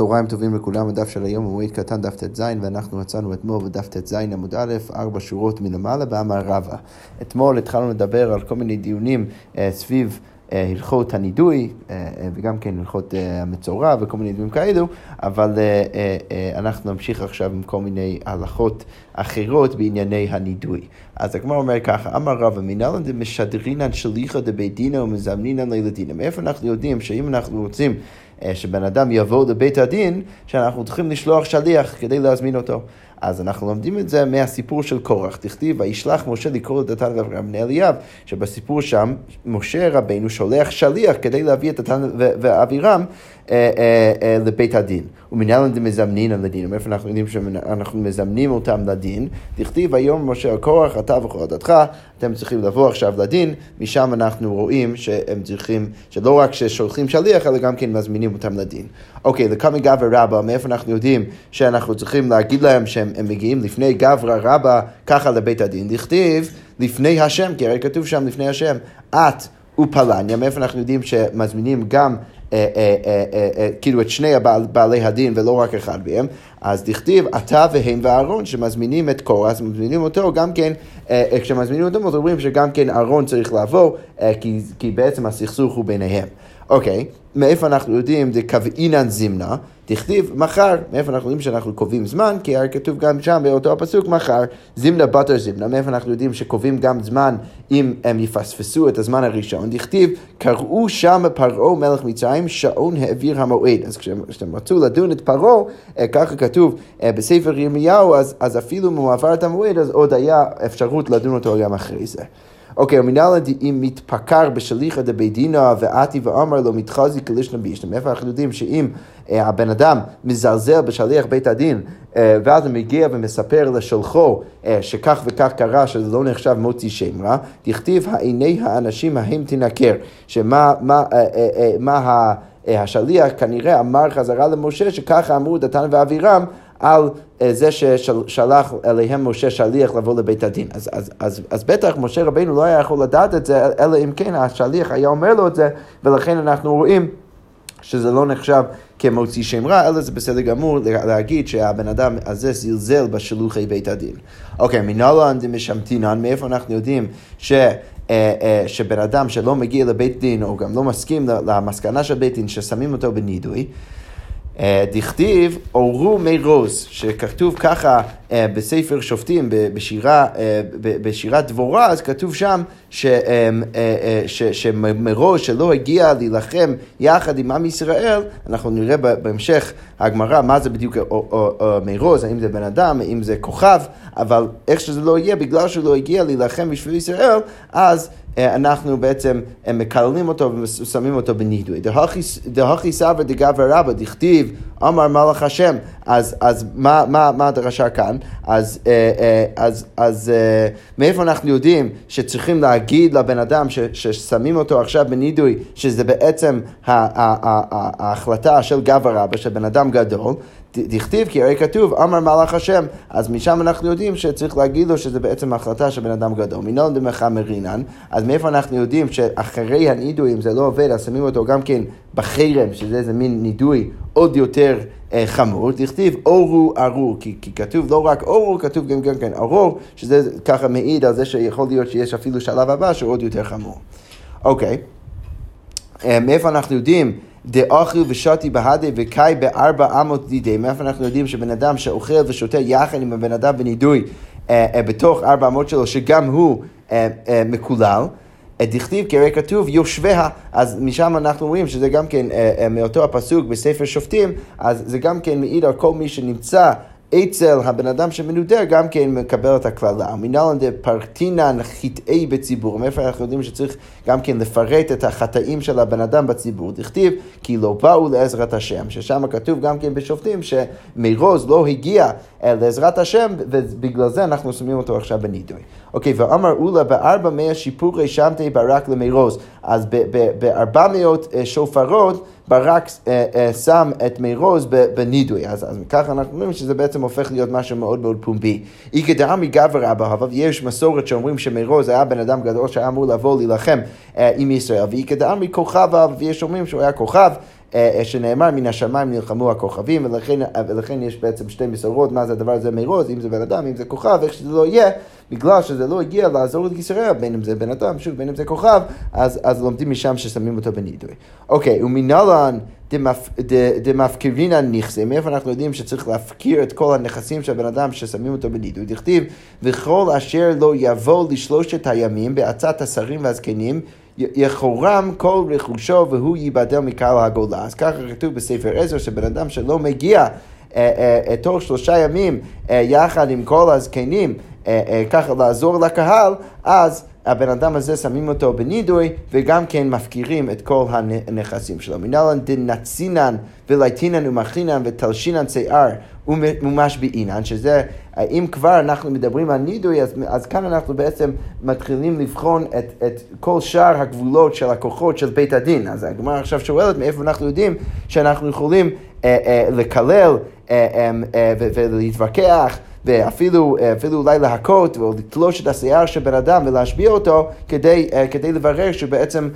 צהריים טובים לכולם, הדף של היום הוא מועד קטן דף ט"ז ואנחנו מצאנו אתמול בדף ט"ז עמוד א', ארבע שורות מלמעלה באמר רבא. אתמול התחלנו לדבר על כל מיני דיונים אה, סביב אה, הלכות הנידוי אה, וגם כן הלכות המצורע וכל מיני דברים כאלו, אבל אנחנו נמשיך עכשיו עם כל מיני הלכות אחרות בענייני הנידוי. אז הגמר אומר ככה, אמר רבא, מנהלן דמשדרינן שליחא דבית דינא ומזמנינן לילדינא. מאיפה אנחנו יודעים שאם אנחנו רוצים שבן אדם יבוא לבית הדין, שאנחנו צריכים לשלוח שליח כדי להזמין אותו. אז אנחנו לומדים את זה מהסיפור של קורח. תכתיב, וישלח משה לקרוא לדתן ואברהם בני אליאב, שבסיפור שם, משה רבנו שולח שליח כדי להביא את דתן ואבירם אה, אה, אה, לבית הדין. ומנהלן דמזמנין על הדין. מאיפה אנחנו יודעים שאנחנו מזמנים אותם לדין? תכתיב, היום משה הקורח, אתה וכל דתך, אתם צריכים לבוא עכשיו לדין, משם אנחנו רואים שהם צריכים, שלא רק ששולחים שליח, אלא גם כן מזמינים אותם לדין. אוקיי, לקמא גברא רבא, מאיפה אנחנו יודעים שאנחנו צריכים להגיד להם שהם מגיעים לפני גברא רבא ככה לבית הדין? תכתיב, לפני השם, כי הרי כתוב שם לפני השם, את ופלניה, מאיפה אנחנו יודעים שמזמינים גם אה, אה, אה, כאילו את שני בעלי הדין ולא רק אחד מהם, אז תכתיב אתה והם ואהרון שמזמינים את קורס, מזמינים אותו גם כן, כשמזמינים אותו אומרים שגם כן אהרון צריך כי, כי בעצם הסכסוך הוא ביניהם. אוקיי, מאיפה אנחנו יודעים דקבעינן זימנה? תכתיב מחר. מאיפה אנחנו יודעים שאנחנו קובעים זמן? כי הרי כתוב גם שם באותו הפסוק מחר, זימנה בתר זימנה. מאיפה אנחנו יודעים שקובעים גם זמן אם הם יפספסו את הזמן הראשון? תכתיב, קראו שם פרעה מלך מצרים, שעון העביר המועד. אז כשאתם רצו לדון את פרעה, אה, ככה כתוב אה, בספר ירמיהו, אז, אז אפילו אם הוא עבר את המועד, אז עוד היה אפשרות לדון אותו גם אחרי זה. אוקיי, המנהל אם מתפקר בשליחא דבי דינא ועתי ואמר לו מתחזי כלישנא בישנא. מאיפה אנחנו יודעים שאם אה, הבן אדם מזלזל בשליח בית הדין אה, ואז הוא מגיע ומספר לשולחו אה, שכך וכך קרה, שזה לא נחשב מוציא רע, תכתיב העיני האנשים ההם תנקר. שמה מה, מה השליח כנראה אמר חזרה למשה שככה אמרו דתן ואבירם על אה, זה ששלח אליהם משה שליח לבוא לבית הדין. אז, אז, אז, אז בטח משה רבינו לא היה יכול לדעת את זה, אלא אם כן השליח היה אומר לו את זה, ולכן אנחנו רואים שזה לא נחשב כמוציא שם רע, אלא זה בסדר גמור להגיד שהבן אדם הזה זלזל בשלוחי בית הדין. אוקיי, מנהלן דמשמתינן, מאיפה אנחנו יודעים ש... אה, אה, שבן אדם שלא מגיע לבית דין, או גם לא מסכים למסקנה של בית דין, ששמים אותו בנידוי, דכתיב אורו מי רוז, שכתוב ככה אה, בספר שופטים, בשירה, אה, בשירת דבורה, אז כתוב שם שמראש שלא הגיע להילחם יחד עם עם ישראל, אנחנו נראה בהמשך הגמרא מה זה בדיוק מרוז, האם זה בן אדם, האם זה כוכב, אבל איך שזה לא יהיה, בגלל שהוא לא הגיע להילחם בשביל ישראל, אז אה, אנחנו בעצם אה, מקללים אותו ושמים אותו בנידוי. דהכי סבא דגבר רבא, דכתיב, אמר מלאך השם. אז, אז מה, מה, מה הדרשה כאן? אז, אה, אז, אז מאיפה אנחנו יודעים שצריכים להגיד לבן אדם ש, ששמים אותו עכשיו בנידוי, שזה בעצם ההחלטה של גבר רבא, של בן אדם גדול? דכתיב כי הרי כתוב אמר מלאך השם אז משם אנחנו יודעים שצריך להגיד לו שזה בעצם החלטה של בן אדם גדול. מנהל דמך מרינן. אז מאיפה אנחנו יודעים שאחרי הנידוי אם זה לא עובד אז שמים אותו גם כן בחרם שזה איזה מין נידוי עוד יותר אה, חמור. דכתיב אורו ארור כי, כי כתוב לא רק אורו כתוב גם, גם כן ארור שזה ככה מעיד על זה שיכול להיות שיש אפילו שלב הבא שהוא עוד יותר חמור. אוקיי. אה, מאיפה אנחנו יודעים דאכיל ושתי בהדה וקאי בארבע אמות דידי. מאיפה אנחנו יודעים שבן אדם שאוכל ושותה יחד עם הבן אדם בנידוי אה, אה, בתוך ארבע אמות שלו, שגם הוא אה, מקולל. דכתיב כי הרי כתוב יושביה, אז משם אנחנו רואים שזה גם כן מאותו הפסוק בספר שופטים, אז זה גם כן מעיד על כל מי שנמצא אצל הבן אדם שמנודה גם כן מקבל את הקללה. מנהלן דפרטינן חטאי בציבור. מאיפה אנחנו יודעים שצריך גם כן לפרט את החטאים של הבן אדם בציבור. דכתיב כי לא באו לעזרת השם, ששם כתוב גם כן בשופטים שמרוז לא הגיע לעזרת השם ובגלל זה אנחנו שמים אותו עכשיו בנידוי. אוקיי, ואמר אולה בארבע מאה שיפורי שמתי ברק למרוז. אז בארבע מאות אה, שופרות ברק אה, אה, שם את מרוז בנידוי. אז, אז ככה אנחנו אומרים שזה בעצם הופך להיות משהו מאוד מאוד פומבי. אי דעמי גבר אבא, אבל יש מסורת שאומרים שמרוז היה בן אדם גדול שהיה אמור לבוא להילחם עם ישראל, ואי דעמי כוכב, ויש אומרים שהוא היה כוכב. אה, שנאמר מן השמיים נלחמו הכוכבים, ולכן, ולכן יש בעצם שתי מסורות מה זה הדבר הזה מרוז, אם זה בן אדם, אם זה כוכב, איך שזה לא יהיה, בגלל שזה לא הגיע לעזור לישראל, בין אם זה בן אדם, שוב, בין אם זה כוכב, אז, אז לומדים משם ששמים אותו בנידוי. אוקיי, ומנהלן דמפקירינן נכסה, מאיפה אנחנו יודעים שצריך להפקיר את כל הנכסים של הבן אדם ששמים אותו בנידוי? דכתיב, וכל אשר לא יבוא לשלושת הימים בעצת השרים והזקנים, יחורם כל רכושו והוא ייבדל מקהל הגולה. אז ככה כתוב בספר עזר שבן אדם שלא מגיע אה, אה, תוך שלושה ימים אה, יחד עם כל הזקנים ככה לעזור לקהל, אז הבן אדם הזה שמים אותו בנידוי וגם כן מפקירים את כל הנכסים שלו. מנהלן דנצינן ולייטינן ומכינן ותלשינן שיער ומשביעינן, שזה, אם כבר אנחנו מדברים על נידוי, אז, אז כאן אנחנו בעצם מתחילים לבחון את, את כל שאר הגבולות של הכוחות של בית הדין. אז הגמרא עכשיו שואלת מאיפה אנחנו יודעים שאנחנו יכולים לקלל אה, אה, אה, ולהתווכח. ואפילו אפילו אולי להכות או לתלוש את השיער של בן אדם ולהשביע אותו כדי, כדי לברר שבעצם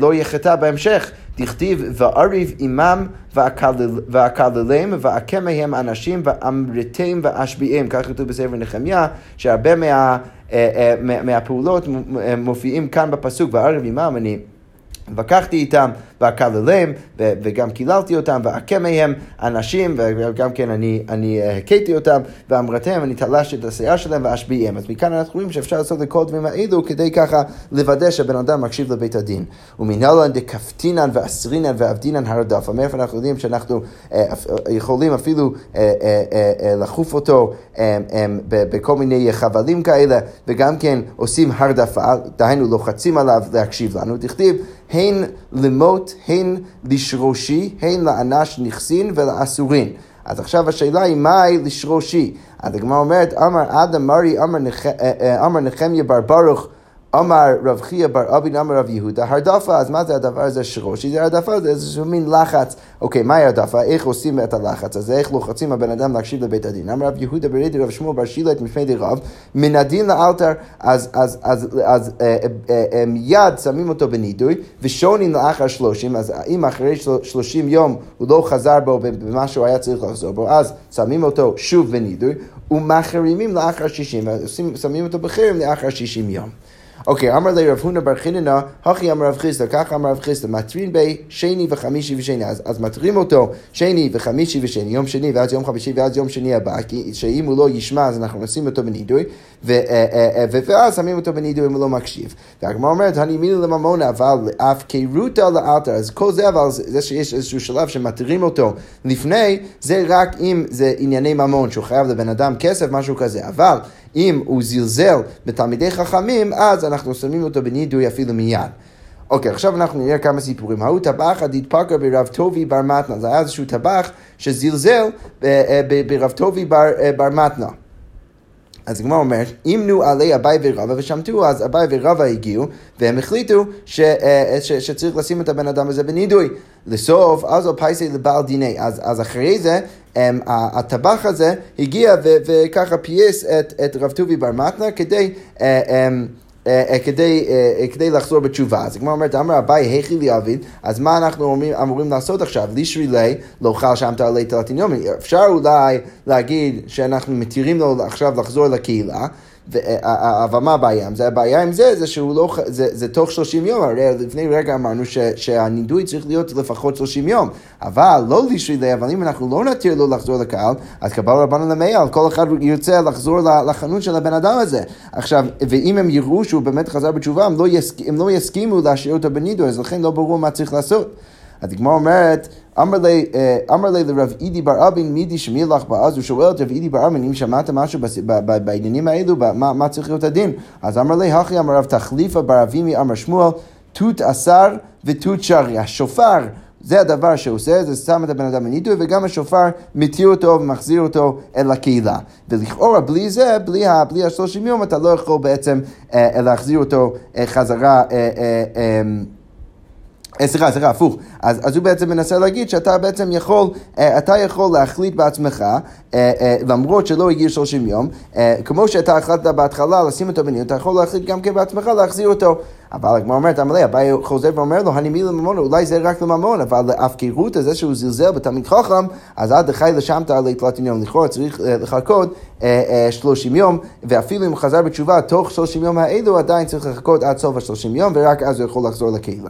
לא יהיה חטא בהמשך. דכתיב ואריב עמם ואקללם ואכה מהם אנשים ואמרתם ואשביעם. כך כתוב בספר נחמיה, שהרבה מה, מהפעולות מופיעים כאן בפסוק ואריב עמם אני התווכחתי איתם, ואקללם, וגם קיללתי אותם, ואכה מהם אנשים, וגם כן אני, אני אה, הכיתי אותם, ואמרתם, אני תלשתי את השיער שלהם ואשביעם. אז מכאן אנחנו רואים שאפשר לעשות את כל הדברים האלו כדי ככה לוודא שהבן אדם מקשיב לבית הדין. ומנהלן דקפטינן ואסרינן ועבדינן הרדף. מאיפה אנחנו יודעים שאנחנו אה, יכולים אפילו אה, לחוף אותו בכל מיני חבלים כאלה, וגם כן עושים הרדפה, דהיינו לוחצים עליו להקשיב לנו. תכתיב הן למות, הן לשרושי, הן לאנש נכסין ולאסורין. אז עכשיו השאלה היא, מהי לשרושי? אז הגמרא אומרת, אמר אדם מרי, אמר אה, אה, נחמיה בר ברוך, אמר רב חייא בר אבין אמר רב יהודה, הרדפה, אז מה זה הדבר הזה שרושי? זה הרדפה, זה איזשהו מין לחץ. אוקיי, מהי הרדפה? איך עושים את הלחץ הזה? איך לוחצים הבן אדם להקשיב לבית הדין? אמר רב יהודה ברידי רב שמואל בר שילה את מפני דרב, מן הדין לאלתר, אז, אז אה, אה, אה, מיד שמים אותו בנידוי, ושונים לאחר שלושים, אז אם אחרי שלושים יום הוא לא חזר בו במה שהוא היה צריך לחזור בו, אז שמים אותו שוב בנידוי, ומחרימים לאחר שישים, ושמים אותו בחרם לאחר שישים יום. אוקיי, אמר לי רב הונא בר חיננה, הכי אמר רב חיסטה, ככה אמר רב חיסטה, מטרין בי שני וחמישי ושני, אז, אז מטרים אותו שני וחמישי ושני, יום שני ואז יום חמישי ואז יום שני הבא, כי שאם הוא לא ישמע אז אנחנו נשים אותו בנידוי, ואז שמים אותו בנידוי אם הוא לא מקשיב. והגמרא אומרת, אני מילי לממונה, אבל אף קירותה לאלתר, אז כל זה אבל זה שיש איזשהו שלב שמתירים אותו לפני, זה רק אם זה ענייני ממון, שהוא חייב לבן אדם כסף, משהו כזה, אבל אם הוא זלזל בתלמידי חכמים, אז אנחנו שמים אותו בנידוי אפילו מיד. אוקיי, עכשיו אנחנו נראה כמה סיפורים. ההוא טבח עד התפקר ברב טובי בר מתנה. זה היה איזשהו טבח שזלזל אה, ברב טובי אה, בר מתנה. אז הגמרא אומרת, אימנו עלי אביי ורבא ושמטו, אז אביי ורבא הגיעו, והם החליטו ש, אה, ש, שצריך לשים את הבן אדם הזה בנידוי. לסוף, אז פייסי לבעל דיני. אז, אז אחרי זה, הם, הטבח הזה הגיע ו, וככה פייס את, את רב טובי בר מתנה כדי... הם, אה, אה, אה, כדי, אה, כדי לחזור בתשובה. אז כמו אומרת, אמר אביי, היכי לי אביד, אז מה אנחנו אמורים לעשות עכשיו? לישרי לי, לא חל שם תעלי תלתין יומי. אפשר אולי להגיד שאנחנו מתירים לו עכשיו לחזור לקהילה. אבל מה הבעיה עם זה? הבעיה עם זה זה שהוא לא, זה, זה תוך 30 יום, הרי לפני רגע אמרנו ש, שהנידוי צריך להיות לפחות 30 יום, אבל לא לשרידי, אבל אם אנחנו לא נתיר לו לחזור לקהל, אז קבל רבנו למייל, כל אחד ירצה לחזור לחנות של הבן אדם הזה. עכשיו, ואם הם יראו שהוא באמת חזר בתשובה, הם לא, יסכ, הם לא יסכימו להשאיר אותו בנידוי, אז לכן לא ברור מה צריך לעשות. אז הגמרא אומרת, אמר לי אה, לרב אידי בר אבין מידי שמי לך באז, הוא שואל את רב אידי בר אבין, אם שמעת משהו בעניינים האלו, מה צריך להיות הדין? אז אמר לי, הכי אמר רב תחליפה בר אבימי אמר שמואל, תות אסר ותות שרי. השופר זה הדבר שעושה, זה שם את הבן אדם בנידוי, וגם השופר מתיר אותו ומחזיר אותו אל הקהילה. ולכאורה בלי זה, בלי, ה, בלי השלושים יום, אתה לא יכול בעצם אה, להחזיר אותו אה, חזרה. אה, אה, אה, אה, סליחה, סליחה, הפוך. אז, אז הוא בעצם מנסה להגיד שאתה בעצם יכול, אה, אתה יכול להחליט בעצמך, אה, למרות שלא הגיע 30 יום, כמו שאתה החלטת בהתחלה לשים אותו בניון, אתה יכול להחליט גם כן בעצמך להחזיר אותו. אבל הגמרא אומרת, עמלי, אביי חוזר ואומר לו, הנימי לממון, אולי זה רק לממון, אבל להפקרות הזה שהוא זלזל בתלמיד חכם, אז עד לשמת על התלתין יום. לכאורה צריך אה, לחכות 30 יום, ואפילו אם הוא חזר בתשובה תוך 30 יום האלו, עדיין צריך לחכות עד סוף ה-30 יום, ורק אז הוא יכול לחזור לקהילה.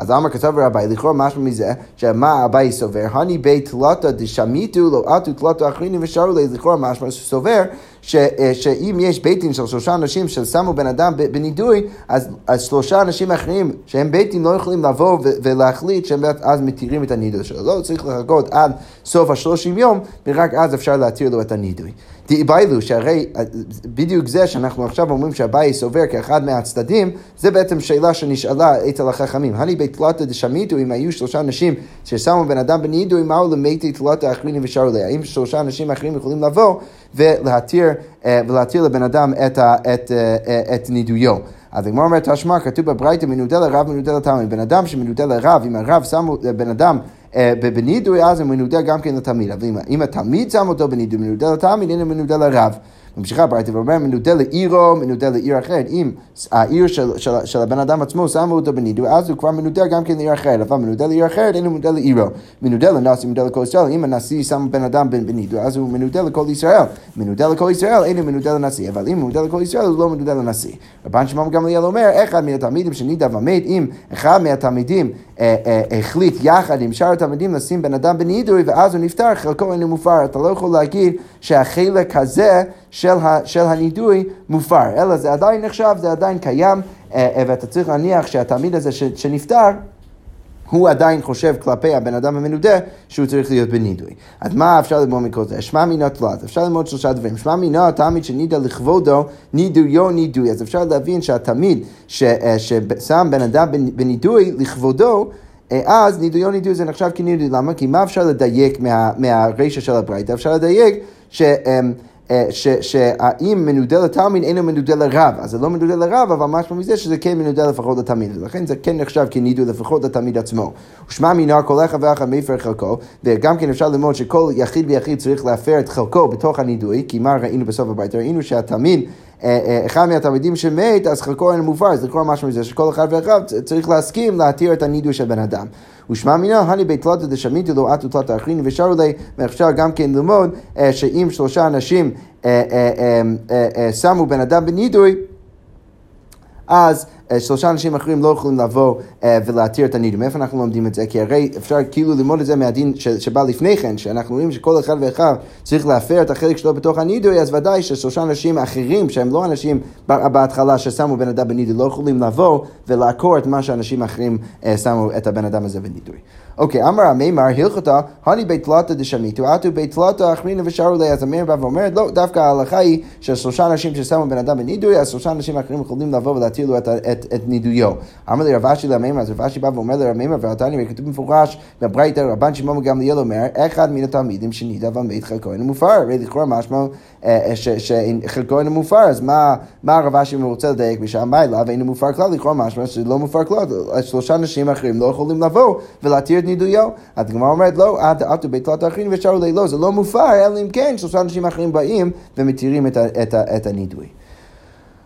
אז למה כתב רבי, לכאורה משהו מזה, שמה אביי סובר, הני בית תלתא דשמיתו לא עטו תלתא אחריני ושרו לי, לכאורה משהו סובר, ש, אה, שאם יש בית דין של שלושה אנשים ששמו בן אדם בנידוי, אז, אז שלושה אנשים אחרים שהם בית דין לא יכולים לבוא ולהחליט שהם אז מתירים את הנידוי שלו. לא צריך לחכות עד סוף השלושים יום, ורק אז אפשר להתיר לו את הנידוי. דאביילו, שהרי אה, בדיוק זה שאנחנו עכשיו אומרים שהבאי סובר כאחד מהצדדים, זה בעצם שאלה שנשאלה אצל החכמים. הני בית תלתא דשמיתו, אם היו שלושה אנשים ששמו בן אדם בנידוי, מהו למתי תלתא אחריני ושרו לה? האם שלושה אנשים אחרים יכולים לבוא ולהתיר, אה, ולהתיר לבן אדם את, את, אה, את נידויו? אז הגמרא אומרת, תשמע, כתוב בברייתא מנודה לרב מנודה לתלמיד. בן אדם שמנודה לרב, אם הרב שם בן אדם אה, בנידוי אז הוא מנודה גם כן לתלמיד. אבל אם התלמיד שם אותו בנידוי, מנודה לתלמיד, הנה מנודה לרב. ממשיכה הברייתא ואומר מנודה לעירו, מנודה לעיר אחרת. אם העיר של, של, של הבן אדם עצמו שמו אותו בנידוי, אז הוא כבר מנודה גם כן לעיר אחרת. אבל מנודה לעיר אחרת, אין הוא מנודה לעירו. מנודה לנשיא, מנודה לכל ישראל. אם הנשיא שם בן אדם בנידוי, אז הוא מנודה לכל ישראל. מנודה לכל ישראל, אין הוא מנודה לנשיא. אבל אם הוא מנודה לכל ישראל, הוא לא מנודה לנשיא. רבן שמעון גמליאל אומר, אחד מהתלמידים שנידה ומת, אם אחד מהתלמידים החליט יחד עם שאר התלמידים לשים בן אדם בנידוי, ואז הוא נפטר, חלקו אינו מופר. אתה לא יכול להגיד שהחלק הזה של, ה, של הנידוי מופר, אלא זה עדיין נחשב, זה עדיין קיים, אה, ואתה צריך להניח שהתלמיד הזה שנפטר, הוא עדיין חושב כלפי הבן אדם המנודה שהוא צריך להיות בנידוי. אז מה אפשר ללמוד מכל זה? שמע מינה תלת, אפשר ללמוד שלושה דברים. שמע מינה התלמיד שנידה לכבודו, נידויו נידוי. אז אפשר להבין שהתלמיד ש, ששם בן אדם בנידוי לכבודו, אז נידויו נידוי זה נחשב כנידוי. למה? כי מה אפשר לדייק מה, מהרישא של הברייתא? אפשר לדייק ש... אה, שהאם מנודה לתלמיד אינו מנודה לרב, אז זה לא מנודה לרב, אבל משמע מזה שזה כן מנודה לפחות לתלמיד, ולכן זה כן נחשב כנידוי לפחות לתלמיד עצמו. ושמע מנהר כל אחד ואחד מפר חלקו, וגם כן אפשר ללמוד שכל יחיד ויחיד צריך להפר את חלקו בתוך הנידוי, כי מה ראינו בסוף הבית? ראינו שהתלמיד אה, אה, אחד מהתלמידים שמת, אז חלקו אין מופר, אז לקרוא משהו מזה שכל אחד ואחד צריך להסכים להתיר את הנידוי של בן אדם. ושמע מינה, הני בית תלתא דשמיתי לו עטו תלתא אחריני ושרו לי, ואפשר גם כן ללמוד אה, שאם שלושה אנשים שמו בן אדם בנידוי, אז אה, שלושה אנשים אחרים לא יכולים לבוא אה, ולהתיר את הנידוי. מאיפה אנחנו לומדים את זה? כי הרי אפשר כאילו ללמוד את זה מהדין שבא לפני כן, שאנחנו רואים שכל אחד ואחד צריך להפר את החלק שלו בתוך הנידוי, אז ודאי ששלושה אנשים אחרים, שהם לא אנשים בהתחלה ששמו בן אדם בנידוי, לא יכולים לבוא ולעקור את מה שאנשים אחרים אה, שמו את הבן אדם הזה בנידוי. אוקיי, אמר המימר, הלכתה, הני בית תלתא דשמיתו, עטו בית תלתא אחרינו ושרו לי, אז המימר בא ואומר, לא, דווקא ההלכה היא ששלושה אנשים ששמו בן אדם בנידוי, אז שלושה אנשים אחרים יכולים לבוא ולהטיל לו את, את, את נידויו. אמר לי רבשי למימר, אז רבשי בא ואומר לרמימר, ועתני, וכתוב במפורש בברייתא, רבן שמעון גמליאל אומר, אחד מן התלמידים שנידה ומת חלקו אינו מופר, הרי לכאורה משמע אה, שחלקו אינו מופר, אז מה, מה הרב אשי רוצה לדייק משם מיילה ואינו מופר כלל, לכאורה משמע שלא מופר כלל, שלושה אנשים אחרים לא יכולים לבוא ולהתיר את נידויו. הגמרא אומרת לא, עטו בית תלת האחרים ושארו לי לא, זה לא מופר, אלא אם כן שלושה אנשים אחרים באים ומתירים את הנידוי.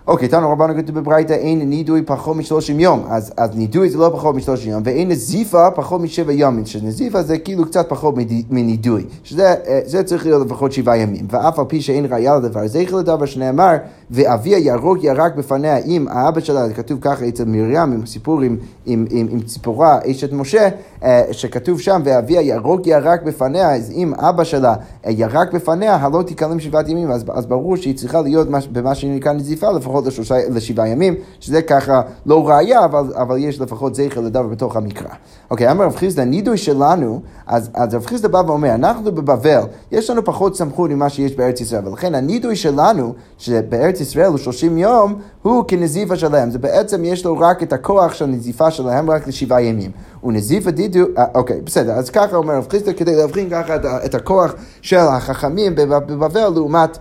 אוקיי, תנו רבנו כתוב בברייתא אין נידוי פחות משלושים יום, אז, אז נידוי זה לא פחות משלושים יום, ואין נזיפה פחות משבע ימים, שנזיפה זה כאילו קצת פחות מנידוי, שזה צריך להיות לפחות שבעה ימים, ואף על פי שאין ראייה לדבר, זה יכול לדבר שנאמר, ואבי הירוק ירק בפניה עם האבא שלה, זה כתוב ככה אצל מרים, עם הסיפור עם, עם, עם, עם ציפורה, אשת משה, אה, שכתוב שם, ואבי הירוק ירק בפניה, אז אם אבא שלה אה, ירק בפניה, הלא תיכלם שבעת ימים, אז, אז ברור שהיא צריכה להיות במה שנקרא נזיפה לפחות לשלושה, לשבעה ימים, שזה ככה לא ראייה, אבל, אבל יש לפחות זכר לדבר בתוך המקרא. אוקיי, אמר רב חיסדא, נידוי שלנו, אז, אז רב חיסדא בא ואומר, אנחנו בבבל, יש לנו פחות סמכות ממה שיש בארץ ישראל, ולכן הנידוי שלנו, שבארץ ישראל הוא 30 יום, הוא כנזיפה שלהם. זה בעצם יש לו רק את הכוח של הנזיפה שלהם רק לשבעה ימים. ונזיפה דידו, אה, אוקיי, בסדר, אז ככה אומר רב חיסדא כדי להבחין ככה את, את הכוח של החכמים בבבל לעומת...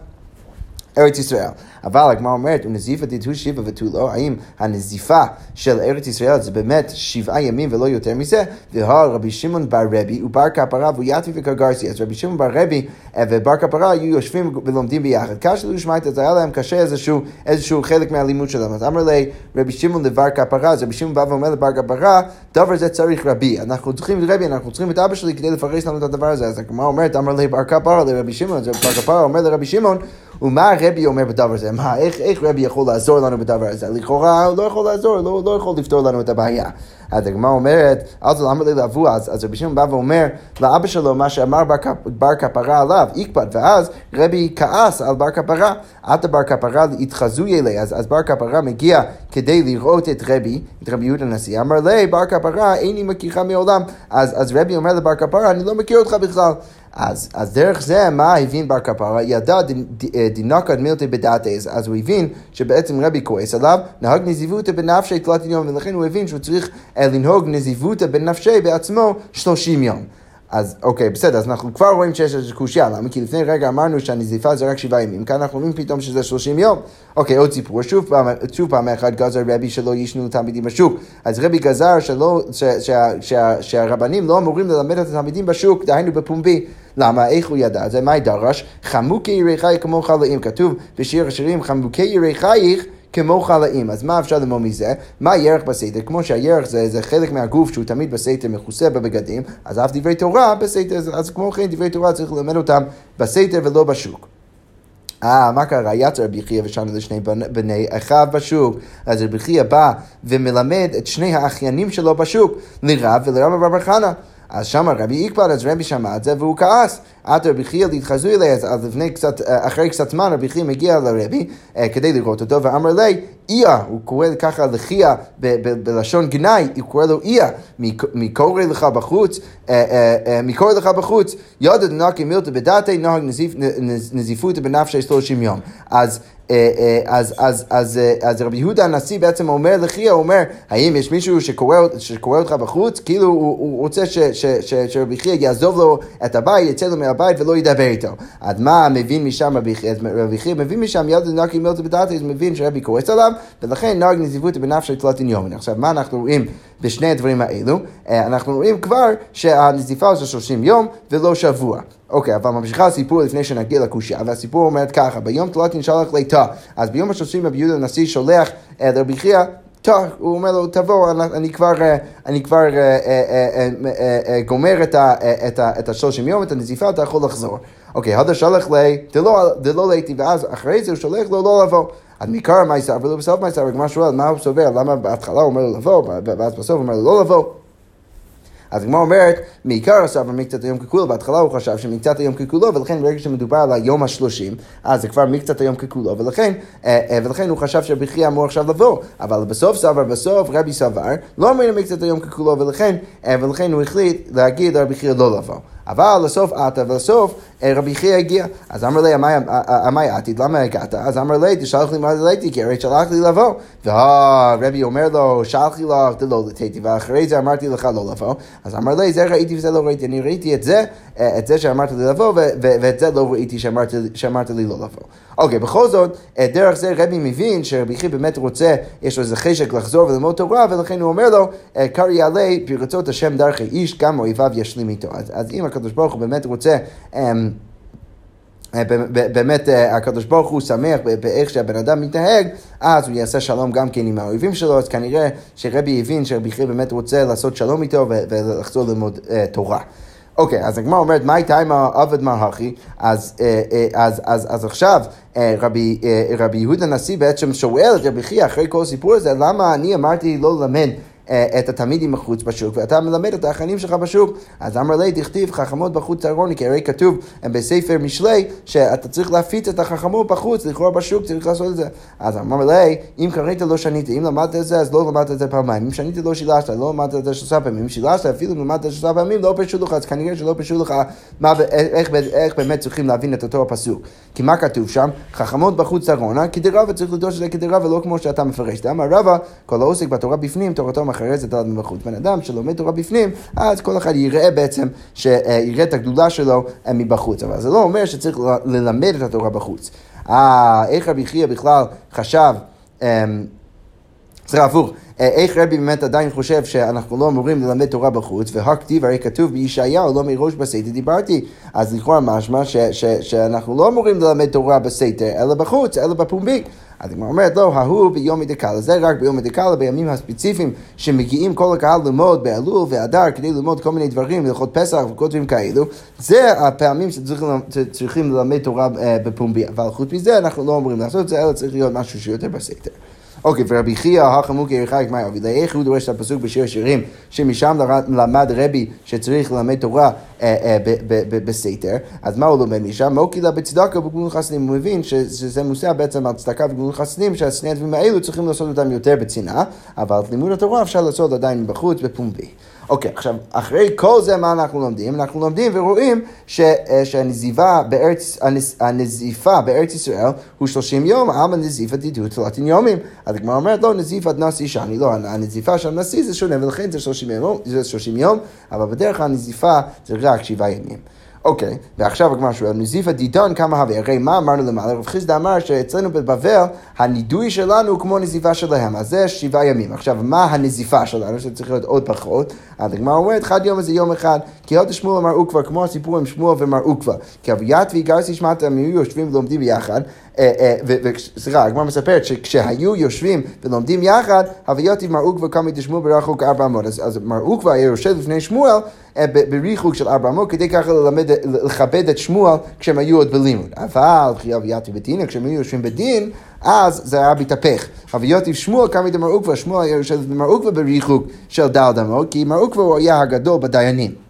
ארץ ישראל. אבל הגמרא אומרת, ונזיפה דתו שיבה ותו לא, האם הנזיפה של ארץ ישראל זה באמת שבעה ימים ולא יותר מזה? והר רבי שמעון בר רבי ובר כפרה ויתבי וקגרסי. אז רבי שמעון בר רבי אה, ובר כפרה היו יושבים ולומדים ביחד. קשה לישמעאל, אז היה להם קשה איזשהו, איזשהו חלק מהלימוד שלהם. אז אמר לי רבי שמעון לבר כפרה, אז רבי שמעון בא ואומר לבר כפרה, דבר זה צריך רבי. אנחנו צריכים את רבי, אנחנו צריכים את אבא שלי כדי לפרש לנו את הדבר הזה. אז הגמרא אומרת, אמר לי בר כפרה לרבי שמעון, אז בר כפרה אומר לרבי שמעון, ומה רבי אומר בדבר הזה? מה, איך, איך רבי יכול לעזור לנו בדבר הזה? לכאורה הוא לא יכול לעזור, לא, לא יכול לפתור לנו את הבעיה. אז הגמרא אומרת, אל תלמד לי לבוא, אז, אז רבי שמעון בא ואומר לאבא שלו מה שאמר בר, בר כפרה עליו, איקבד, ואז רבי כעס על בר כפרה, עתה בר כפרה התחזו אלי, אז, אז בר כפרה מגיע כדי לראות את רבי, את רבי יהודה הנשיא, אמר לי, בר כפרה איני מכירך מעולם, אז, אז רבי אומר לבר כפרה, אני לא מכיר אותך בכלל. אז, אז דרך זה, מה הבין בר כפרה? ידע דינקד מילתא בדעתי, אז הוא הבין שבעצם רבי כועס עליו, נהג נזיבותא בנפשי תלת יום, ולכן הוא הבין שהוא צריך לנהוג נזיבותא בנפשי בעצמו שלושים יום. אז אוקיי, בסדר, אז אנחנו כבר רואים שיש איזושהי קושייה, למה? כי לפני רגע אמרנו שהנזיפה זה רק שבעה ימים, כאן אנחנו רואים פתאום שזה שלושים יום. אוקיי, עוד סיפור, שוב פעם, שוב פעם אחד גזר רבי שלא ישנו תלמידים בשוק. אז רבי גזר שלא, ש, ש, ש, שהרבנים לא אמורים ללמד את התלמידים בשוק, דהיינו בפומבי. למה? איך הוא ידע? זה מה דרש? חמוקי ירחייך כמו חלאים. כתוב בשיר השירים, חמוקי ירחייך כמו חלאים. אז מה אפשר ללמוד מזה? מה ירח בסתר? כמו שהירח זה, זה חלק מהגוף שהוא תמיד בסתר מכוסה בבגדים, אז אף דברי תורה בסתר, אז כמו כן דברי תורה צריך ללמד אותם בסתר ולא בשוק. אה, מה קרה? יצא רבי חייא ושנה לשני בני אחיו בשוק. אז רבי חייא בא ומלמד את שני האחיינים שלו בשוק, לרב ולרב בר חנה. אז שם רבי איקבד, אז רבי שמע את זה והוא כעס. עד רבי חייא להתחזו אלי, אז לפני קצת, אה, אחרי קצת זמן רבי חייא מגיע לרבי אה, כדי לראות אותו ואמר לי, איה, הוא קורא ככה לחייא בלשון גנאי, הוא קורא לו איה, מי קורא לך בחוץ, אה, מי קורא לך בחוץ, ידע דנקי מילתא בדעתי נהג נזיפותא בנפשי שלושים יום. אז אה, אה, אז, אז, אז, אה, אז רבי יהודה הנשיא בעצם אומר לחייא, הוא אומר, האם יש מישהו שקורא, שקורא אותך בחוץ? כאילו הוא, הוא רוצה ש, ש, ש, שרבי חייא יעזוב לו את הבית, יצא לו מהבית ולא ידבר איתו. אז מה מבין משם רבי חייא? רבי חייא מבין משם יד נקי מילתא בדעתי, אז מבין שרבי כועס עליו, ולכן נהג נזיבות בנפשי תלתין יומין. עכשיו, מה אנחנו רואים בשני הדברים האלו? אנחנו רואים כבר שהנזיפה זה 30 יום ולא שבוע. אוקיי, אבל ממשיכה הסיפור לפני שנגיע לקושייה, והסיפור אומרת ככה, ביום תלת נשלח ליטה, אז ביום השלושים רבי יהודה הנשיא שולח את רבי חייא טוב, הוא אומר לו, תבוא, אני כבר, אני כבר גומר את השלושים יום, את הנזיפה, אתה יכול לחזור. אוקיי, הדה שלח לי, דלא ליתי, ואז אחרי זה הוא שולח לו לא לבוא. אז מעיקר מה יסבר ולא בסוף מה יסבר, הגמרא שואל, מה הוא סובר, למה בהתחלה הוא אומר לו לבוא, ואז בסוף הוא אומר לו לא לבוא. אז הגמרא אומרת, מעיקר הסבר מקצת היום ככולו, בהתחלה הוא חשב שמקצת היום ככולו, ולכן ברגע שמדובר על היום השלושים, אז זה כבר מקצת היום ככולו, ולכן, אה, אה, ולכן הוא חשב שבכי אמור עכשיו לבוא, אבל בסוף סבר, בסוף רבי סבר, לא אומרים מקצת היום ככולו, ולכן, אה, ולכן הוא החליט להגיד לרבי חייא לא לבוא. אבל לסוף עתה, ולסוף רבי חייא הגיע. אז אמר לי, עמי עתיד, למה הגעת? אז אמר לי, תשלח לי מה דלתי, כי הרי שלח לי לבוא. והרבי אומר לו, שלח לי לך דלא לתתי, ואחרי זה אמרתי לך לא לבוא. אז אמר לי, זה ראיתי וזה לא ראיתי. אני ראיתי את זה, את זה שאמרת לי לבוא, ואת זה לא ראיתי שאמרת לי לא לבוא. אוקיי, בכל זאת, דרך זה רבי מבין שרבי חייא באמת רוצה, יש לו איזה חשק לחזור וללמוד תורה, ולכן הוא אומר לו, קרעי עלי פרצות השם דרכי איש, גם אויביו ישלים איתו. אז אם הקדוש ברוך הוא באמת רוצה... אמ, באמת הקדוש ברוך הוא שמח באיך שהבן אדם מתנהג, אז הוא יעשה שלום גם כן עם האויבים שלו, אז כנראה שרבי הבין שרבי חייא באמת רוצה לעשות שלום איתו ולחזור ללמוד תורה. אוקיי, אז הגמרא אומרת, מה הייתה עם העבד מרהכי? אז, אה, אה, אז, אז, אז עכשיו אה, רבי, רבי יהודה הנשיא בעצם שואל את רבי חייא אחרי כל הסיפור הזה, למה אני אמרתי לא ללמד אה, את התלמידים בחוץ בשוק, ואתה מלמד את האחיינים שלך בשוק. אז אמר לי, דכתיב חכמות בחוץ צהרוני, כי הרי כתוב בספר משלי, שאתה צריך להפיץ את החכמות בחוץ, לכאורה בשוק צריך לעשות את זה. אז אמר לי, אם קראת לא שנית, אם למדת את זה, אז לא למדת את זה פעמיים. אם שנית לא שילשת, לא למדת את זה שלושה פעמים. אם שילשת, אפילו למדת את זה שלושה פעמים, לא פשוט לך, אז כנראה שלא פשוט לך מה, איך, איך באמת צריכים להבין את אותו הפסוק. כי מה כתוב שם? חכמות בחוץ צהרונה, כדרבה צריך לדרוש את זה כדרבה, לא כמו שאתה מפרש. אמר רבא, כל העוסק בתורה בפנים, תורתו אחרי זה תלת מבחוץ. בן אדם שלומד תורה בפנים, אז כל אחד יראה בעצם, שיראה את הגדולה שלו אה, מבחוץ. אבל זה לא אומר שצריך ללמד את התורה בחוץ. אה, איך רבי חייא בכלל חשב... אמ, סליחה, הפוך. איך רבי באמת עדיין חושב שאנחנו לא אמורים ללמד תורה בחוץ, והכתיב הרי כתוב בישעיהו, לא מראש בסתר דיברתי. אז לכאורה משמע ש, ש, שאנחנו לא אמורים ללמד תורה בסתר, אלא בחוץ, אלא בפומבי. אז היא אומרת, לא, ההוא ביום מדקאלה, זה רק ביום מדקאלה, בימים הספציפיים שמגיעים כל הקהל ללמוד באלול ואדר כדי ללמוד כל מיני דברים, ללכות פסח וכל דברים כאלו, זה הפעמים שצריכים ללמד תורה אה, בפומבי. אבל חוץ מזה אנחנו לא אומרים לעשות את זה, אלא צריך להיות משהו שיותר בסתר. אוקיי, ורבי חייא, החמוקי ירחק מאי אבי, איך הוא דורש את הפסוק בשיר השירים, שמשם למד רבי שצריך ללמד תורה אה, אה, בסתר, אז מה הוא לומד משם? מוקילה בצדקה ובגמול חסדים, הוא מבין שזה מוסע בעצם על צדקה ובגמול חסדים, שהשני הדברים האלו צריכים לעשות אותם יותר בצנעה, אבל לימוד התורה אפשר לעשות עדיין בחוץ, בפומבי. אוקיי, okay, עכשיו, אחרי כל זה מה אנחנו לומדים? אנחנו לומדים ורואים ש, אה, שהנזיפה בארץ, הנזיפה בארץ ישראל הוא 30 יום, אמה נזיפה תדעו תלתין יומים. אז הגמרא אומרת, לא, נזיפת נשיא שאני, לא, הנזיפה של הנשיא זה שונה, ולכן זה 30 יום, זה 30 יום, אבל בדרך כלל הנזיפה זה רק שבעה ימים. אוקיי, ועכשיו הגמרא שואל, נזיפא דידן כמה הווה, הרי מה אמרנו למעלה? רב חיסדא אמר שאצלנו בבבל הנידוי שלנו הוא כמו נזיפה שלהם, אז זה שבעה ימים. עכשיו, מה הנזיפה שלנו, שצריך להיות עוד פחות? אז הגמרא אומרת, חד יום זה יום אחד, כי עוד שמואל אמר עוקווה, כמו הסיפור עם שמואל ומר עוקווה. כי אביית ויגרסי שמעת הם יושבים ולומדים ביחד, אה, אה, וסליחה, הגמרא מספרת שכשהיו יושבים ולומדים יחד, הוויות מר עוקווה קמי דשמואל ברחוק ארבע אמות. אז מר עוקווה היה יושב לפני שמואל אה, בריחוק של ארבע אמות, כדי ככה ללמד, לכבד את שמואל כשהם היו עוד בלימוד. אבל אביית ובדין, כשהם היו יושבים בדין, אז זה היה מתהפך. אביוטיב שמואל קמי דמר עוקווה, שמואל היה יושב במר עוקווה בריחוק של דל דמו, כי מר עוקווה הוא היה הגדול בדיינים.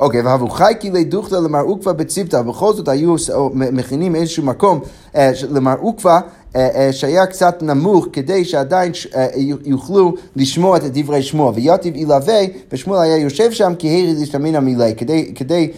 אוקיי, והבו חי כי לדוכתא למר עוקווה בציפתא, בכל זאת היו מכינים איזשהו מקום אה, למר עוקווה אה, אה, שהיה קצת נמוך כדי שעדיין יוכלו לשמוע את דברי שמואל. ויתיב ילווה, ושמואל היה יושב שם כי הרי להשתמין המילי, כדי, כדי,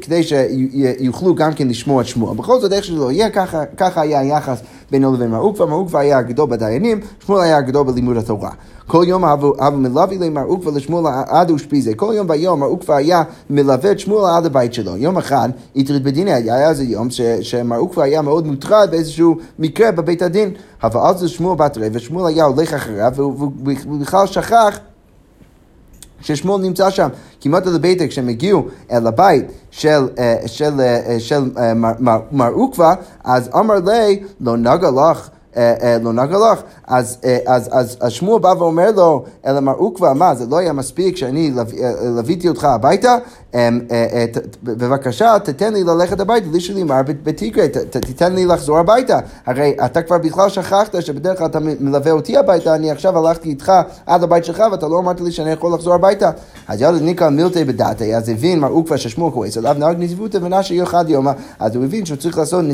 כדי שיוכלו גם כן לשמוע את שמואל. בכל זאת, איך שלא יהיה, ככה, ככה היה היחס בינו לבין מעוקווה, מעוקווה היה הגדול בדיינים, שמואל היה הגדול בלימוד התורה. כל יום אבו מלווה למר עוקווה לשמואל עד אושפיזה. כל יום ויום מר עוקווה היה מלווה את שמואל עד הבית שלו. יום אחד, איתרית בדיני, היה איזה יום שמר עוקווה היה מאוד מוטרד באיזשהו מקרה בבית הדין. אבל אז זה שמואל בת רבע, ושמואל היה הולך אחריו, והוא בכלל שכח ששמואל נמצא שם. כמעט אל הביתה, כשהם הגיעו אל הבית של, אה, של, אה, של, של אה, מר עוקווה, אז אמר לי, לא נגע לך לא נגע לך, אז, אה, אז, אז, אז שמואל בא ואומר לו, אלא מר עוקווה, מה, זה לא היה מספיק שאני לוויתי אותך הביתה? בבקשה, תתן לי ללכת הביתה, לי שלי מר בתיקרי, תיתן לי לחזור הביתה. הרי אתה כבר בכלל שכחת שבדרך כלל אתה מלווה אותי הביתה, אני עכשיו הלכתי איתך עד הבית שלך ואתה לא אמרת לי שאני יכול לחזור הביתה. אז ידע ניקה מילטי בדעתי, אז הבין מר עוקווה ששמואל כועס עליו, נהג נזיבותא ונשי אחד יומא, אז הוא הבין שהוא צריך לעשות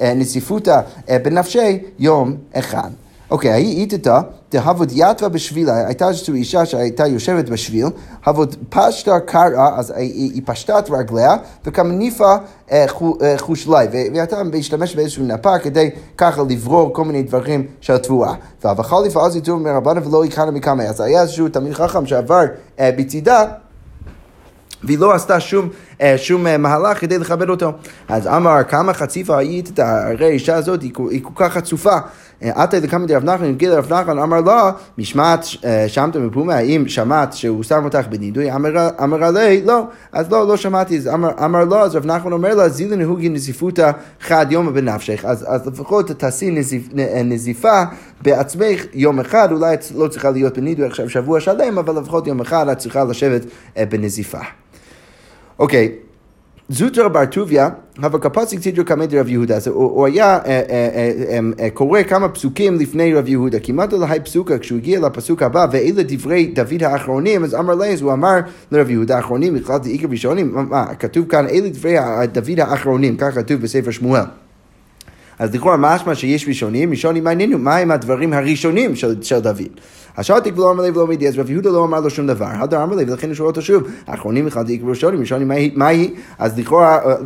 נזיפותא בנפשי יום אחד. אוקיי, היא איתתה, דהבוד יתווה בשבילה, הייתה איזושהי אישה שהייתה יושבת בשביל, הבוד פשטה קראה, אז היא, פשטה את רגליה, וכמניפה אה, אה, חושלי, והייתה משתמשת באיזושהי נפה כדי ככה לברור כל מיני דברים של תבואה. ואבכל לפעל זיתור מרבנה ולא יקנה מכמה, אז היה איזשהו תלמיד חכם שעבר אה, בצידה והיא לא עשתה שום, אה, שום אה, מהלך כדי לכבד אותו. אז אמר, כמה חציפה היית, הרי האישה הזאת היא, היא כל כך חצופה. עתה אה, לקמא דרב נחמן, הגיע לרב נחמן, אמר לה, משמעת שמת מפומה, האם שמעת שהוא שם אותך בנידוי? אמר עלי, לא. אז לא, לא שמעתי. אז אמר, אמר לא, אז רב נחמן אומר לה, זילה נהוגי נזיפותא חד יומא בנפשך. אז, אז לפחות תעשי נזיפ, נזיפה בעצמך יום אחד, אולי את לא צריכה להיות בנידוי עכשיו שבוע שלם, אבל לפחות יום אחד את צריכה לשבת בנזיפה. אוקיי, זוטר בר טוביה, הווה קפציק צידרו קמא דרב יהודה, אז הוא היה אה, אה, אה, קורא כמה פסוקים לפני רב יהודה, כמעט להי פסוקה, כשהוא הגיע לפסוק הבא, ואלה דברי דוד האחרונים, אז אמר לי, אז הוא אמר לרב יהודה האחרונים, בכלל זה עיקר ראשונים, מה, כתוב כאן, אלה דברי דוד האחרונים, כך כתוב בספר שמואל. אז לכאורה משמע שיש ראשונים, ראשונים מעניינו, מה הם הדברים הראשונים של דוד. השעתיק ולא אמר לב ולא מידי, אז רב יהודה לא אמר לו שום דבר. הדר אמר לב, ולכן שואל אותו שוב. האחרונים אחד יקברו ראשונים, ראשונים מה היא? אז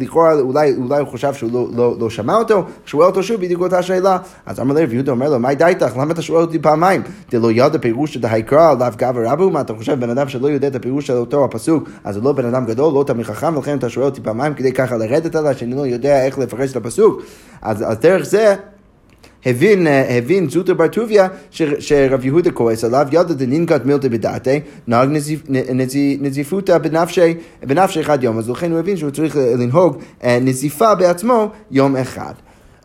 לכאורה אולי הוא חשב שהוא לא, לא, לא שמע אותו, שואל אותו שוב בדיוק אותה שאלה. אז אמר לב, יהודה אומר לו, מה די איתך? למה אתה שואל אותי פעמיים? דלא ידע פירוש של ההקרא, לאו גבר רבו? מה אתה חושב, בן אדם שלא יודע את הפירוש של אותו הפסוק, אז הוא לא בן אדם גדול, לא תמיד חכם, ולכן אתה שואל אותי פעמיים כדי ככה לרדת עליי, שאני לא יודע איך לפרש את הפסוק. אז דרך זה... הבין, הבין זוטר בר טוביה שרב יהודה כועס עליו, ידע דנינקת מילתא בדעתי, נהג נזיפותא בנפשי, אחד יום, אז לכן הוא הבין שהוא צריך לנהוג אה, נזיפה בעצמו יום אחד.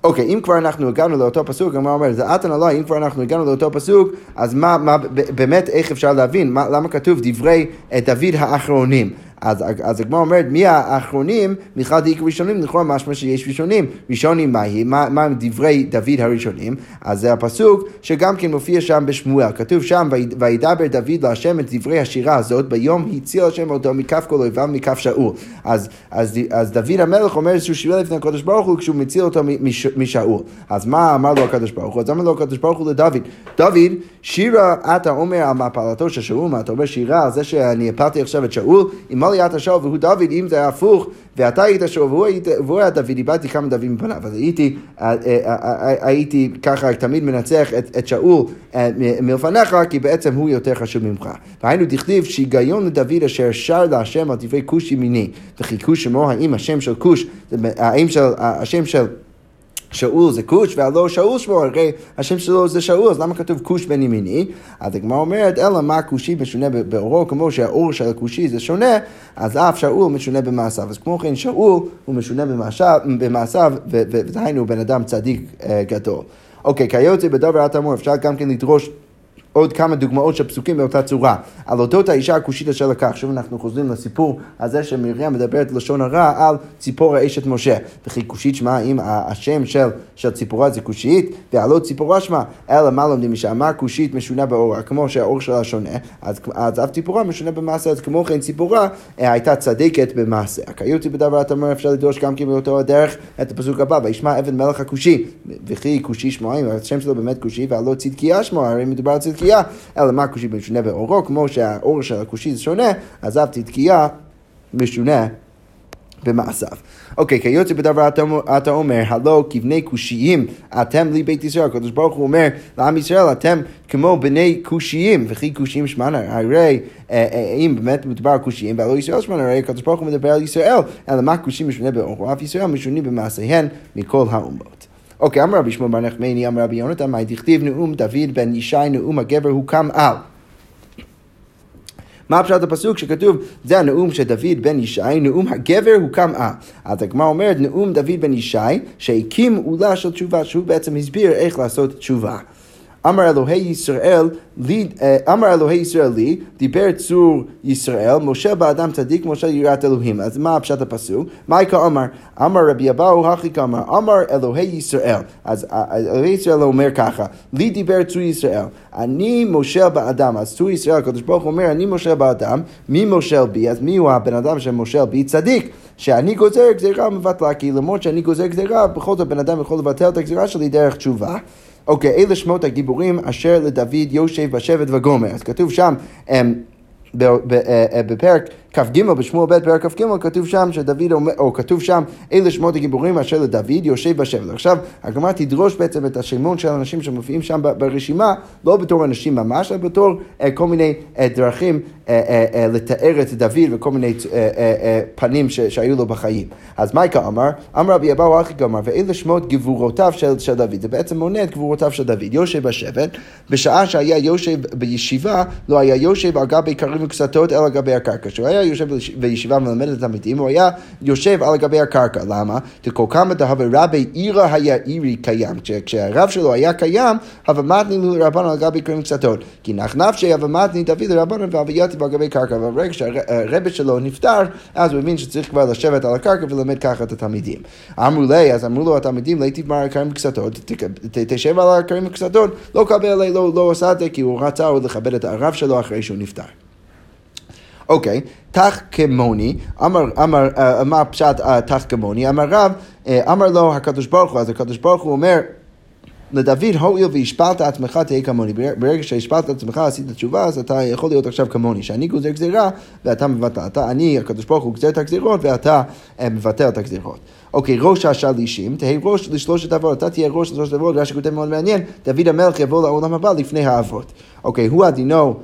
אוקיי, אם כבר אנחנו הגענו לאותו פסוק, הגמרא אומרת, זה עתן עליי, אם כבר אנחנו הגענו לאותו פסוק, אז מה, מה באמת, איך אפשר להבין, מה, למה כתוב דברי אה, דוד האחרונים? אז, אז הגמרא אומרת, מי האחרונים, מחד דאיק ראשונים, לכאורה משמע שיש ראשונים. ראשונים מהי? מה, מה הם דברי דוד הראשונים? אז זה הפסוק שגם כן מופיע שם בשמואל. כתוב שם, וידבר דוד להשם את דברי השירה הזאת, ביום הציל השם אותו מכף כל אויביו, מכף שאול. אז, אז, אז דוד המלך אומר שהוא שירה לפני הקדוש ברוך הוא כשהוא מציל אותו משאול. אז מה אמר לו הקדוש ברוך הוא? אז אמר לו הקדוש ברוך הוא לדוד, דוד, שירה אתה אומר על מפלתו של שאול, מה אתה אומר שירה על זה שאני הפלתי עכשיו את שאול? אם לי אתה שאול והוא דוד, אם זה היה הפוך, ואתה היית שאול והוא, והוא היה דוד, איבדתי כמה דוד מפניו. אז הייתי, אה, אה, אה, הייתי ככה תמיד מנצח את, את שאול מלפניך, כי בעצם הוא יותר חשוב ממך. והיינו דכתיב שיגיון לדוד אשר שר להשם על דברי כוש ימיני, וכי כוש שמו האם השם של כוש, האם של, השם של שאול זה כוש, והלא שאול שמו, הרי השם שלו זה שאול, אז למה כתוב כוש בן ימיני? אז הגמרא אומרת, אלא מה כושי משונה באורו, כמו שהאור של הכושי זה שונה, אז אף שאול משונה במעשיו. אז כמו כן שאול הוא משונה במעשיו, ודהיינו בן אדם צדיק אה, גדול. אוקיי, כיוצא בדבר התמור, אפשר גם כן לדרוש עוד כמה דוגמאות של פסוקים באותה צורה. על אודות האישה הכושית אשר לקח. שוב אנחנו חוזרים לסיפור הזה שמרים מדברת לשון הרע על ציפורה אשת משה. וכי כושית שמה אם השם של, של ציפורה זה כושית, ועלות ציפורה שמה, אלא מה לומדים משאמר כושית משונה באורה, כמו שהאור שלה שונה, אז, אז אף ציפורה משונה במעשה, אז כמו כן ציפורה אה, הייתה צדקת במעשה. כיותי בדבר אומר אפשר לדרוש גם כן באותו הדרך את הפסוק הבא, וישמע אבן מלך הכושי, וכי כושי שמו, אם השם שלו באמת כושי, ועלות צדקיה שמו, הרי מדובר על צדקיה. צדקייה, אלא מה כושי משונה באורו, כמו שהאור של הכושי זה שונה, אז אף צדקייה משונה במעשיו. אוקיי, כיוצא בדבר אתה אומר, הלא כבני כושיים אתם לי בית ישראל. הקדוש ברוך הוא אומר לעם ישראל, אתם כמו בני כושיים, וכי כושיים שמענה, הרי אה, אה, אם באמת מדובר על כושיים והלא ישראל שמענה, הרי הקדוש ברוך הוא מדבר על ישראל, אלא מה כושיים משונה באורו, אף ישראל משונים במעשיהן מכל האומות. אוקיי, אמר רבי שמואל בר נחמני, אמר רבי יונתן, מה דכתיב נאום דוד בן ישי, נאום הגבר הוקם על. מה פשוט הפסוק שכתוב, זה הנאום של דוד בן ישי, נאום הגבר הוקם על. אז הגמרא אומרת, נאום דוד בן ישי, שהקים עולה של תשובה, שהוא בעצם הסביר איך לעשות תשובה. אמר אלוהי ישראל, לי, אה, אמר אלוהי ישראל לי, דיבר צור ישראל, משה באדם צדיק, משה יראת אלוהים. אז מה פשט הפסוק? מייקה אמר, אמר רבי אבאו הכי אמר, אמר אלוהי ישראל. אז אה, אה, אלוהי ישראל אומר ככה, לי דיבר צור ישראל, אני מושל באדם. אז צור ישראל, הקדוש ברוך הוא אומר, אני מושל באדם, מי מושל בי? אז מי הוא הבן אדם שמושל בי? צדיק. שאני גוזר גזירה מבטלה, כי למרות שאני גוזר גזירה, בכל זאת בן אדם יכול לבטל את הגזירה שלי דרך תשובה. אוקיי, אלה שמות הגיבורים אשר לדוד יושב בשבט וגומר. אז כתוב שם, אמ, בפרק כ"ג בשמואל ב' פרק כ"ג כתוב שם שדוד אומר, או כתוב שם אלה שמות הגיבורים אשר לדוד יושב בשבט. עכשיו הגמרא תדרוש בעצם את השמות של האנשים שמופיעים שם ברשימה לא בתור אנשים ממש, אלא בתור אה, כל מיני דרכים לתאר את דוד וכל מיני פנים שהיו לו בחיים. אז מייקה אמר, אמר רבי אבאו אחי גמר, ואלה שמות גבורותיו של, דוד. זה בעצם מונה את גבורותיו של דוד. יושב בשבט, בשעה שהיה יושב בישיבה, לא היה יושב על גבי כרים וקסתות אלא גבי הקרקע. כשהוא היה יושב בישיבה ומלמד את התלמידים, הוא היה יושב על גבי הקרקע. למה? כמה דהווה רבי עירא היה עירי קיים. כשהרב שלו היה קיים, הווה מתני לרבן על גבי כרים וקסתות. כי נח נפשי הווה מתני דוד לרבן והווייתי על גבי קרקע. אבל ברגע שהרבי שלו נפטר, אז הוא הבין שצריך כבר לשבת על הקרקע וללמד ככה את התלמידים. אמרו לי, אז אמרו לו התלמידים, לי תגמר הכרים וקסתות, תשב על הכרים וקסתות, לא קבל עלי, לא, לא עשה את זה, כי הוא רצה עוד לכבד את הרב שלו אחרי שהוא נפטר. אוקיי, תח כמוני, אמר, אמר, אה, מה פשט אה, תח כמוני? אמר רב, אה, אמר לו הקדוש ברוך הוא, אז הקדוש ברוך הוא אומר, לדוד, הואיל והשפלת עצמך תהיה כמוני. ברגע שהשפלת עצמך, עשית תשובה, אז אתה יכול להיות עכשיו כמוני. שאני גוזר גזירה ואתה מבטל. אתה, אני, הקדוש ברוך הוא גוזר את הגזירות ואתה אה, מבטל את הגזירות. אוקיי, ראש השלישים, תהא ראש לשלושת אבות, אתה תהיה ראש לשלושת אבות, רש"י כותב מאוד מעניין, דוד המלך יבוא לעולם הבא לפני האבות. אוקיי, הוא הדינו...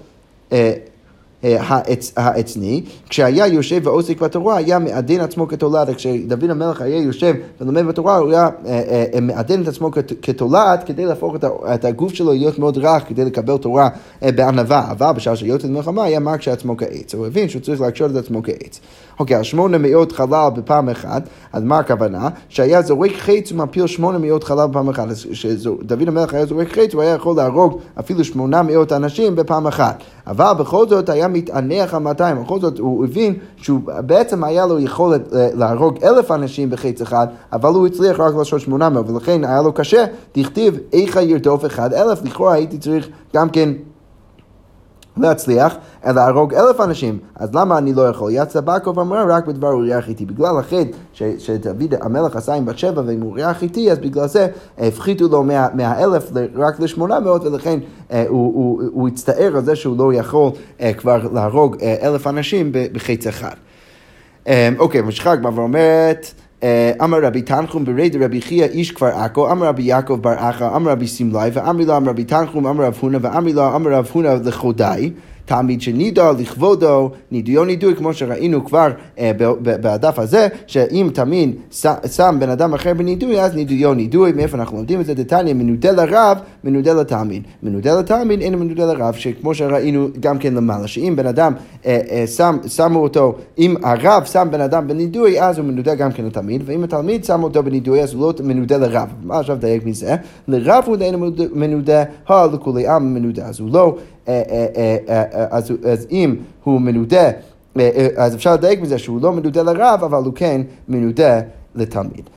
אה, העצני, כשהיה יושב ועוסק בתורה, היה מעדן עצמו כתולד. כשדוד המלך היה יושב ולומד בתורה, הוא היה אה, אה, מעדן את עצמו כתולד כדי להפוך את הגוף שלו להיות מאוד רך, כדי לקבל תורה בענווה. אבל בשעה שיוצא למלחמה היה מרק עצמו כעץ. הוא הבין שהוא צריך להקשות את עצמו כעץ. אוקיי, אז שמונה מאות חלל בפעם אחת, אז מה הכוונה? שהיה זורק חץ ומפיל שמונה מאות חלל בפעם אחת. אז כשדוד המלך היה זורק חץ, הוא היה יכול להרוג אפילו שמונה מאות אנשים בפעם אחת. אבל בכל זאת היה מתענח על 200, בכל זאת הוא הבין שהוא בעצם היה לו יכולת אה, להרוג אלף אנשים בחץ אחד, אבל הוא הצליח רק לעשות 800, ולכן היה לו קשה, תכתיב איכה ירדוף אחד אלף, לכאורה הייתי צריך גם כן להצליח, אלא להרוג אלף אנשים. אז למה אני לא יכול? יצא בקו ואמרה רק בדבר אוריה חיתי. בגלל החטא שדוד המלך עשה עם בת שבע ועם אוריה חיתי, אז בגלל זה הפחיתו לו מהאלף רק לשמונה מאות, ולכן אה, הוא, הוא, הוא הצטער על זה שהוא לא יכול אה, כבר להרוג אה, אלף אנשים בחץ אחד. אוקיי, ממשיכה הגמרא ואומרת... אמר רבי תנחום ברד רבי חייא איש כפר עכו, אמר רבי יעקב בר אחא, אמר רבי סמלי, ואמרי לו אמר רבי תנחום, אמר רב הונא, ואמרי לו אמר רב הונא לכודי. תעמיד שנידו לכבודו, נידיו נידוי, כמו שראינו כבר אה, בדף הזה, שאם תמיד שם בן אדם אחר בנידוי, אז נידיו נידוי, מאיפה אנחנו לומדים את זה? דתניא, מנודה לרב, מנודה לתעמיד. מנודה לתעמיד, אין מנודה לרב, שכמו שראינו גם כן למעלה, שאם בן אדם אה, אה, שם, שמו אותו, אם הרב שם בן אדם בנידוי, אז הוא מנודה גם כן לתלמיד, ואם התלמיד שם אותו בנידוי, אז הוא לא מנודה לרב. מה עכשיו דייק מזה? לרב הוא דיין מנודה, לכולי עם מנודה, אז הוא לא... אה, אה, אה, אז, אז אם הוא מנודה, אז אפשר לדייק מזה שהוא לא מנודה לרב, אבל הוא כן מנודה לתלמיד.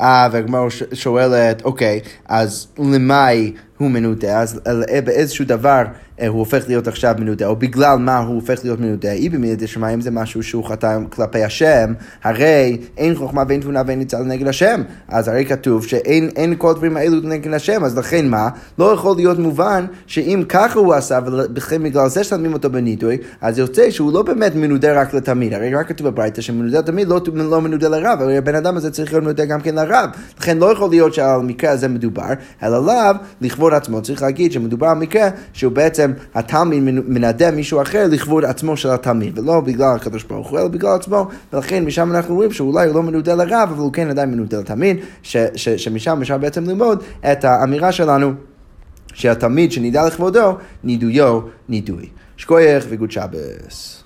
אה, והגמרא שואלת, אוקיי, אז למאי הוא מנודה, אז באיזשהו דבר אה, הוא הופך להיות עכשיו מנודה, או בגלל מה הוא הופך להיות מנודה, אי במידת השמיים זה משהו שהוא חתם כלפי השם, הרי אין חוכמה ואין תבונה ואין ניצל נגד השם. אז הרי כתוב שאין כל הדברים האלו נגד השם, אז לכן מה? לא יכול להיות מובן שאם ככה הוא עשה, ולכן בגלל זה שמים אותו בנידוי, אז יוצא שהוא לא באמת מנודה רק לתמיד, הרי רק כתוב בברייתא שמנודה תמיד לא, לא מנודה לרב, הרי הבן אדם הזה צריך להיות מנודה גם כן לרב. לכן לא יכול להיות שעל המקרה הזה מדובר, אלא לאו, לכבוד עצמו, צריך להגיד שמדובר על מקרה שהוא בעצם התלמיד מנדה מישהו אחר לכבוד עצמו של התלמיד, ולא בגלל הקדוש ברוך הוא, אלא בגלל עצמו, ולכן משם אנחנו רואים שאולי הוא לא מנודה לרב, אבל הוא כן עדיין מנודה לתלמיד, שמשם אפשר בעצם ללמוד את האמירה שלנו. שהתלמיד שנידע לכבודו, נידויו נידוי. שכוייך וגוד שבס.